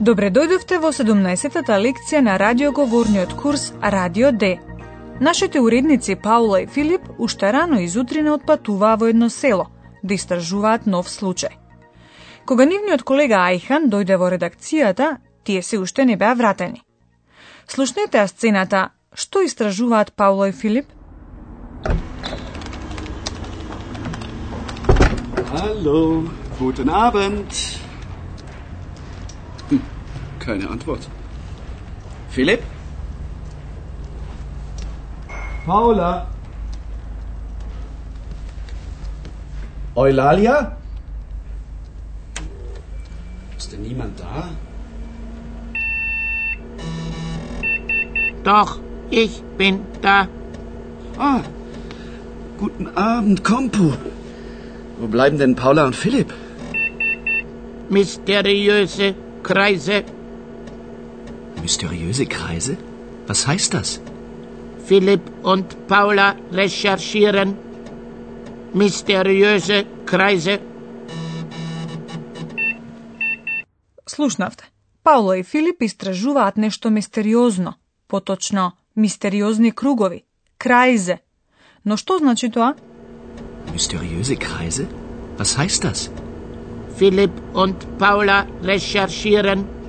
Добре дојдовте во 17-та лекција на радиоговорниот курс Радио Д. Нашите уредници Паула и Филип уште рано изутрина отпатуваа во едно село да истражуваат нов случај. Кога нивниот колега Ајхан дојде во редакцијата, тие се уште не беа вратени. Слушнете а сцената што истражуваат Паула и Филип. Hallo, guten Abend. Keine Antwort. Philipp? Paula? Eulalia? Ist denn niemand da? Doch, ich bin da. Ah, guten Abend, Kompo. Wo bleiben denn Paula und Philipp? Mysteriöse Kreise. Mysteriöse Kreise? Was heißt das? Philipp und Paula recherchieren. Mysteriöse Kreise. Слушнавте. Паула и Филип истражуваат нешто мистериозно, поточно мистериозни кругови, крајзе. Но што значи тоа? Mysteriöse Kreise? Was heißt das? Philipp und Paula recherchieren.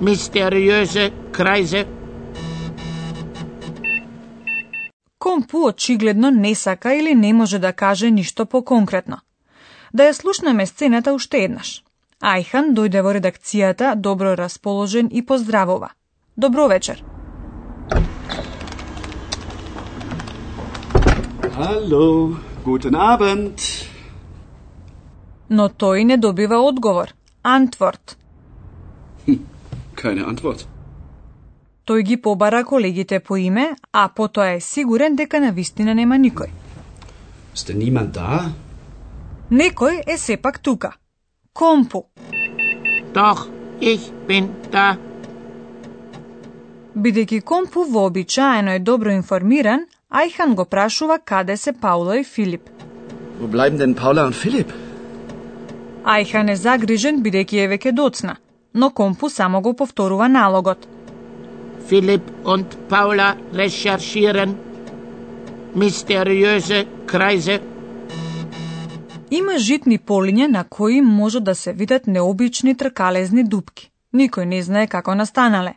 Mysteriöse Kreise. Компу очигледно не сака или не може да каже ништо поконкретно. Да ја слушнеме сцената уште еднаш. Ајхан дојде во редакцијата добро расположен и поздравува. Добро вечер. Hallo, guten Abend. Но тој не добива одговор. Антворт. Keine Antwort. Тој ги побара колегите по име, а потоа е сигурен дека на вистина нема никој. Denn niemand da? Некој е сепак тука. Компу. Doch, ich bin da. Бидејќи Компу вообичаено е добро информиран, Ајхан го прашува каде се Паула и Филип. Wo bleiben denn Paula und Philipp? Ајхан е загрижен бидејќи е веќе доцна, но Компу само го повторува налогот. Philipp und Paula recherchieren. Mysteriöse Kreise. Има житни полиња на кои може да се видат необични тркалезни дупки. Никој не знае како настанале.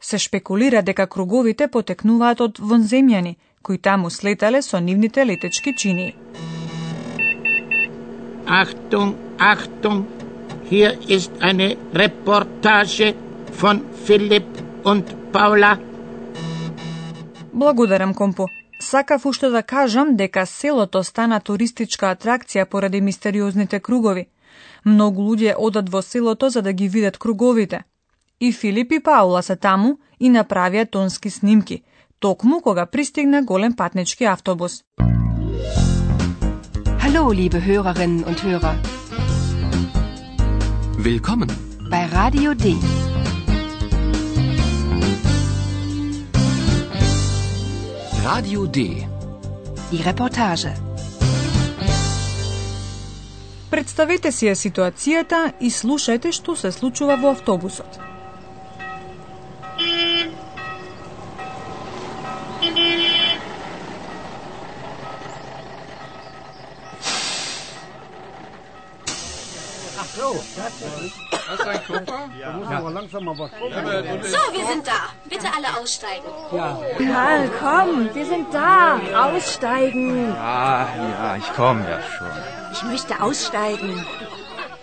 Се шпекулира дека круговите потекнуваат од вонземјани, кои таму слетале со нивните летечки чинии. Achtung, Achtung. Hier ist eine Reportage von Philipp und Paula. Благодарам, Компо. Сакав уште да кажам дека селото стана туристичка атракција поради мистериозните кругови. Многу луѓе одат во селото за да ги видат круговите. И Филип и Паула се таму и направија тонски снимки, токму кога пристигна голем патнички автобус. Hallo, liebe Hörerinnen und Hörer, Willkommen. bei Radio D. Radio D. Die Reportage. Представете си ја ситуацијата и слушајте што се случува во автобусот. So, wir sind da. Bitte alle aussteigen. Karl, komm, wir sind da. Aussteigen. Ah, ja, ich komme ja schon. Ich möchte aussteigen.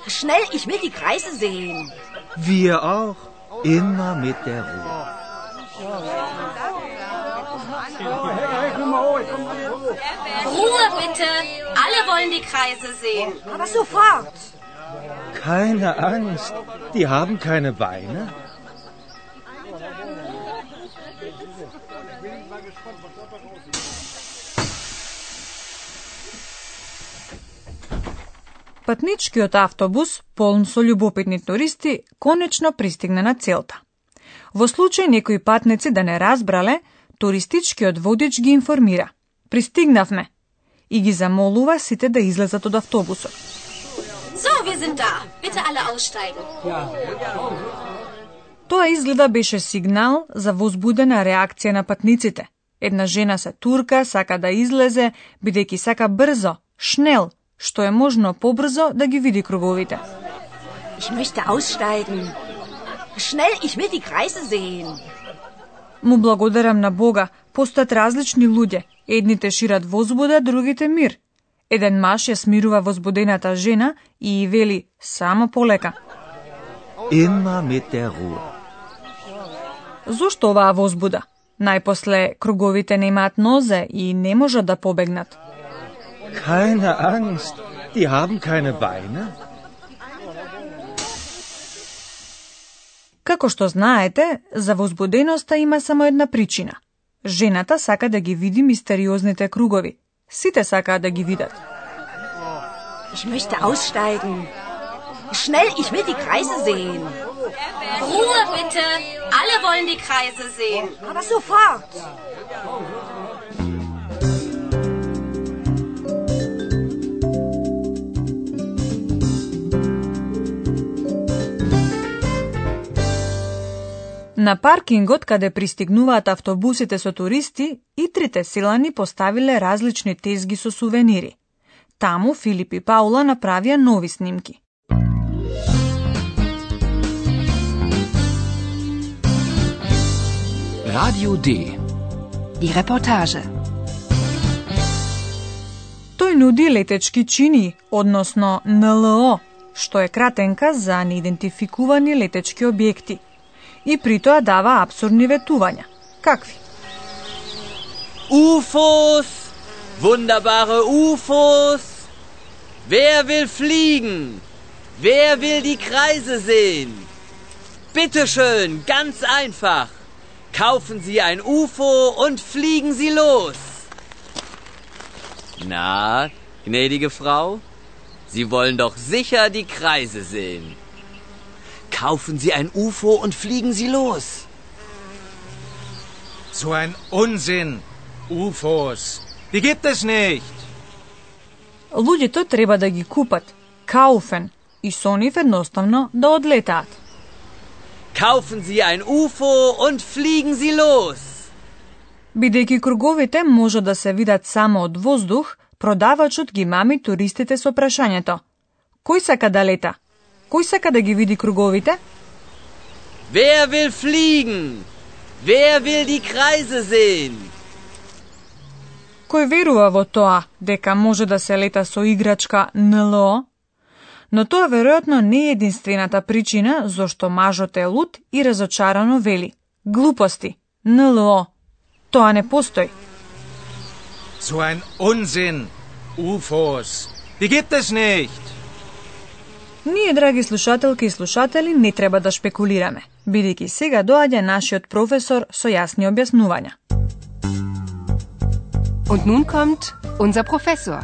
Schnell, ich will die Kreise sehen. Wir auch. Immer mit der Ruhe. Ruhe bitte. Alle wollen die Kreise sehen. Aber sofort. Keine Angst. Die haben keine Beine. Патничкиот автобус, полн со љубопитни туристи, конечно пристигна на целта. Во случај некои патници да не разбрале, туристичкиот водич ги информира. Пристигнавме и ги замолува сите да излезат од автобусот. So, wir sind da. Bitte alle aussteigen. Тоа изгледа беше сигнал за возбудена реакција на патниците. Една жена се турка, сака да излезе, бидејќи сака брзо, шнел, што е можно побрзо да ги види круговите. Ich möchte aussteigen. Schnell, ich will die Kreise sehen. Му благодарам на Бога, постојат различни луѓе. Едните шират возбуда, другите мир. Еден маж ја смирува возбудената жена и вели само полека. Der Ruhe. Зошто оваа возбуда? Најпосле круговите немаат нозе и не можат да побегнат. Keine Angst, die haben keine Beine. Како што знаете, за возбуденоста има само една причина. Жената сака да ги види мистериозните кругови. Sitasakada gewidert. Ich möchte aussteigen. Schnell, ich will die Kreise sehen. Ruhe bitte. Alle wollen die Kreise sehen. Aber sofort. На паркингот каде пристигнуваат автобусите со туристи, и трите силани поставиле различни тезги со сувенири. Таму Филип и Паула направија нови снимки. Radio D. Die Reportage. Тој нуди летечки чини, односно НЛО, што е кратенка за неидентификувани летечки објекти. И при тоа дава абсурдни ветувања. Какви? UFOs! Wunderbare UFOs! Wer will fliegen? Wer will die Kreise sehen? Bitte schön, ganz einfach. Kaufen Sie ein UFO und fliegen Sie los. Na, gnädige Frau, Sie wollen doch sicher die Kreise sehen. Kaufen Sie ein UFO und fliegen Sie los. So ein Unsinn. UFOs. Die gibt es nicht. Луѓето треба да ги купат, кауфен, и со нив едноставно да одлетаат. Kaufen Sie ein UFO und fliegen Sie los. Бидејќи круговите може да се видат само од воздух, продавачот ги мами туристите со прашањето. Кој сака да лета? Кој сака да ги види круговите? Wer will fliegen? Wer will die Kreise sehen? Кој верува во тоа дека може да се лета со играчка НЛО? Но тоа веројатно не е единствената причина зошто мажот е луд и разочарано вели. Глупости. НЛО. Тоа не постои. So ein Unsinn. UFOs. Die gibt es nicht. Ние, драги слушателки и слушатели, не треба да шпекулираме, бидејќи сега доаѓа нашиот професор со јасни објаснувања. Und nun kommt unser Professor.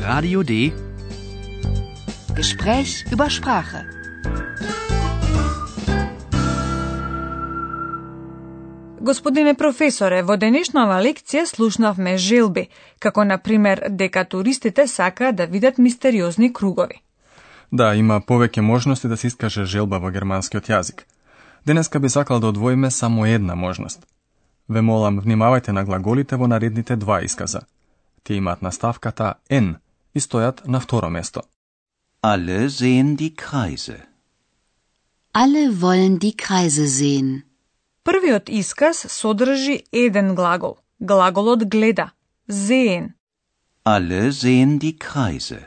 Radio D. Gespräch über Sprache. Господине професоре, во денешнава лекција слушнавме желби, како на пример дека туристите сакаат да видат мистериозни кругови. Да, има повеќе можности да се искаже желба во германскиот јазик. Денеска би сакал да одвоиме само една можност. Ве молам, внимавајте на глаголите во наредните два исказа. Тие имаат наставката N и стојат на второ место. Alle sehen die Kreise. Alle wollen die Kreise sehen. Првиот исказ содржи еден глагол. Глаголот гледа. Sehen. Alle sehen die Kreise.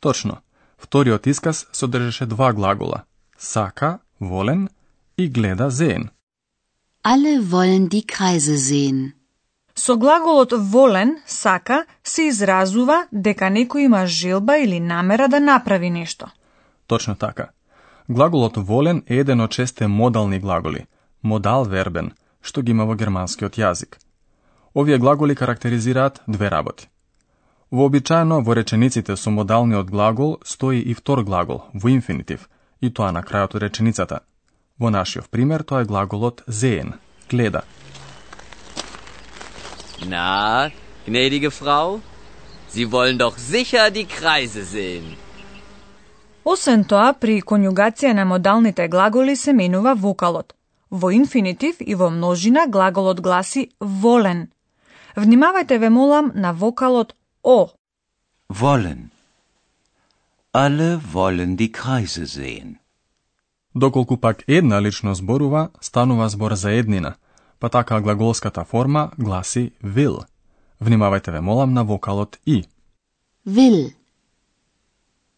Точно. Вториот исказ содржеше два глагола. Сака, волен и гледа зеен. Alle wollen die Kreise sehen. Со глаголот волен, сака, се изразува дека некој има желба или намера да направи нешто. Точно така. Глаголот волен е еден од шесте модални глаголи, модал вербен, што ги има во германскиот јазик. Овие глаголи карактеризираат две работи. Вообичаено во речениците со модалниот глагол стои и втор глагол во инфинитив, и тоа на крајот од реченицата. Во нашиот пример тоа е глаголот sehen, гледа. Na, gnädige Frau, Sie wollen doch sicher die Kreise sehen. Освен тоа, при конјугација на модалните глаголи се менува вокалот. Во инфинитив и во множина глаголот гласи волен. Внимавајте ве молам на вокалот о. Wollen. Alle wollen die Kreise sehen. Доколку пак една лично зборува, станува збор за еднина, па така глаголската форма гласи will. Внимавајте ве молам на вокалот и. Will.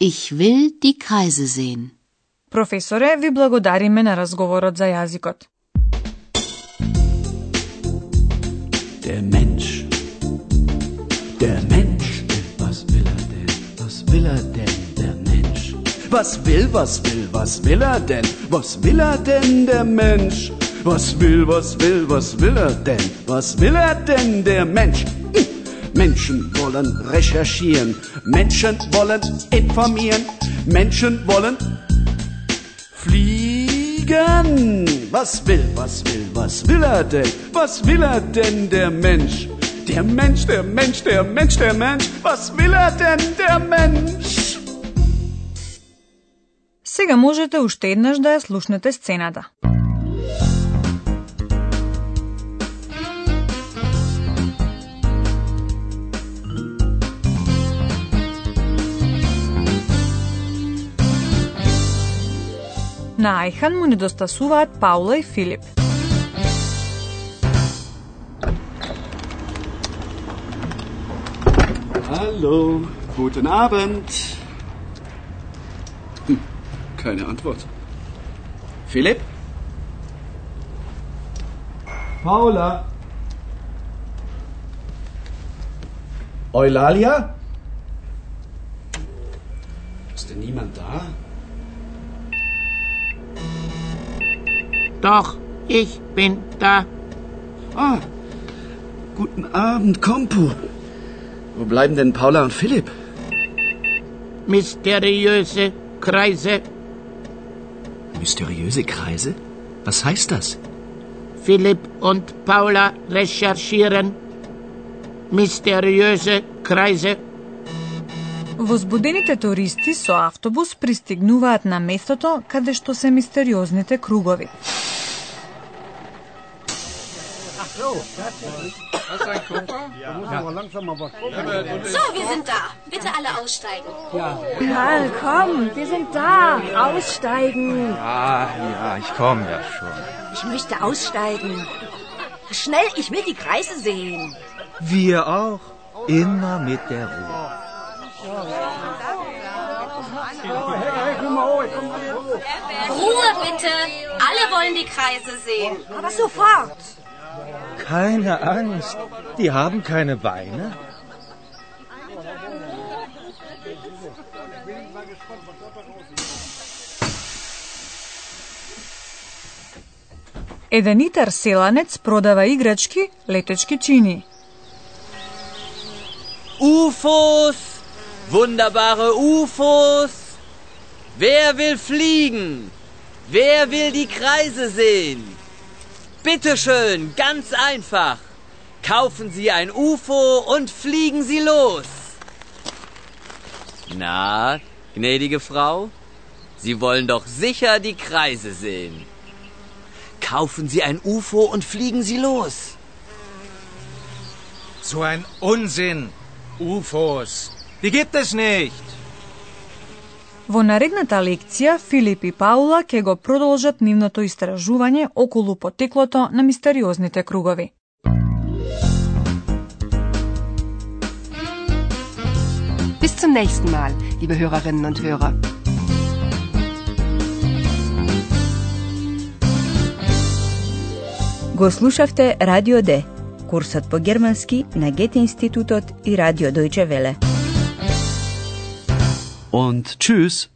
Ich will die Kreise sehen. Професоре, ви благодариме на разговорот за јазикот. Der Mensch. Will er denn, der Mensch? Was will, was will, was will er denn? Was will er denn, der Mensch? Was will, was will, was will er denn? Was will er denn, der Mensch? Hm. Menschen wollen recherchieren, Menschen wollen informieren, Menschen wollen fliegen. Was will, was will, was will er denn? Was will er denn, der Mensch? Der Mensch, der Mensch, der Mensch, der Mensch. Was will er denn, der Mensch? Сега можете уште еднаш да ја слушнете сцената. На Ајхан му недостасуваат Паула и Филип. Hallo, guten Abend. Hm, keine Antwort. Philipp? Paula? Eulalia? Ist denn niemand da? Doch, ich bin da. Ah, guten Abend, Kompo. Wo bleiben denn Paula und Philipp? Mysteriöse Kreise. Mysteriöse Kreise? Was heißt das? Philipp und Paula recherchieren. Mysteriöse Kreise. Возбудените туристи со автобус пристигнуваат на местото каде што се мистериозните кругови. So, wir sind da. Bitte alle aussteigen. Karl, komm, wir sind da. Aussteigen. Ah, ja, ich komme ja schon. Ich möchte aussteigen. Schnell, ich will die Kreise sehen. Wir auch. Immer mit der Ruhe. Ruhe bitte. Alle wollen die Kreise sehen. Aber sofort. Keine Angst, die haben keine Beine. Edenitar Selanec prodava igrački letečki čini. UFOs! Wunderbare UFOs! Wer will fliegen? Wer will die Kreise sehen? Bitte schön, ganz einfach. Kaufen Sie ein UFO und fliegen Sie los. Na, gnädige Frau, Sie wollen doch sicher die Kreise sehen. Kaufen Sie ein UFO und fliegen Sie los. So ein Unsinn. UFOs. Die gibt es nicht. Во наредната лекција Филип и Паула ќе го продолжат нивното истражување околу потеклото на мистериозните кругови. Bis zum nächsten Mal, liebe Hörerinnen und Hörer. Го слушавте Радио Д, курсот по германски на Гете институтот и Радио Дојче Веле. Und tschüss.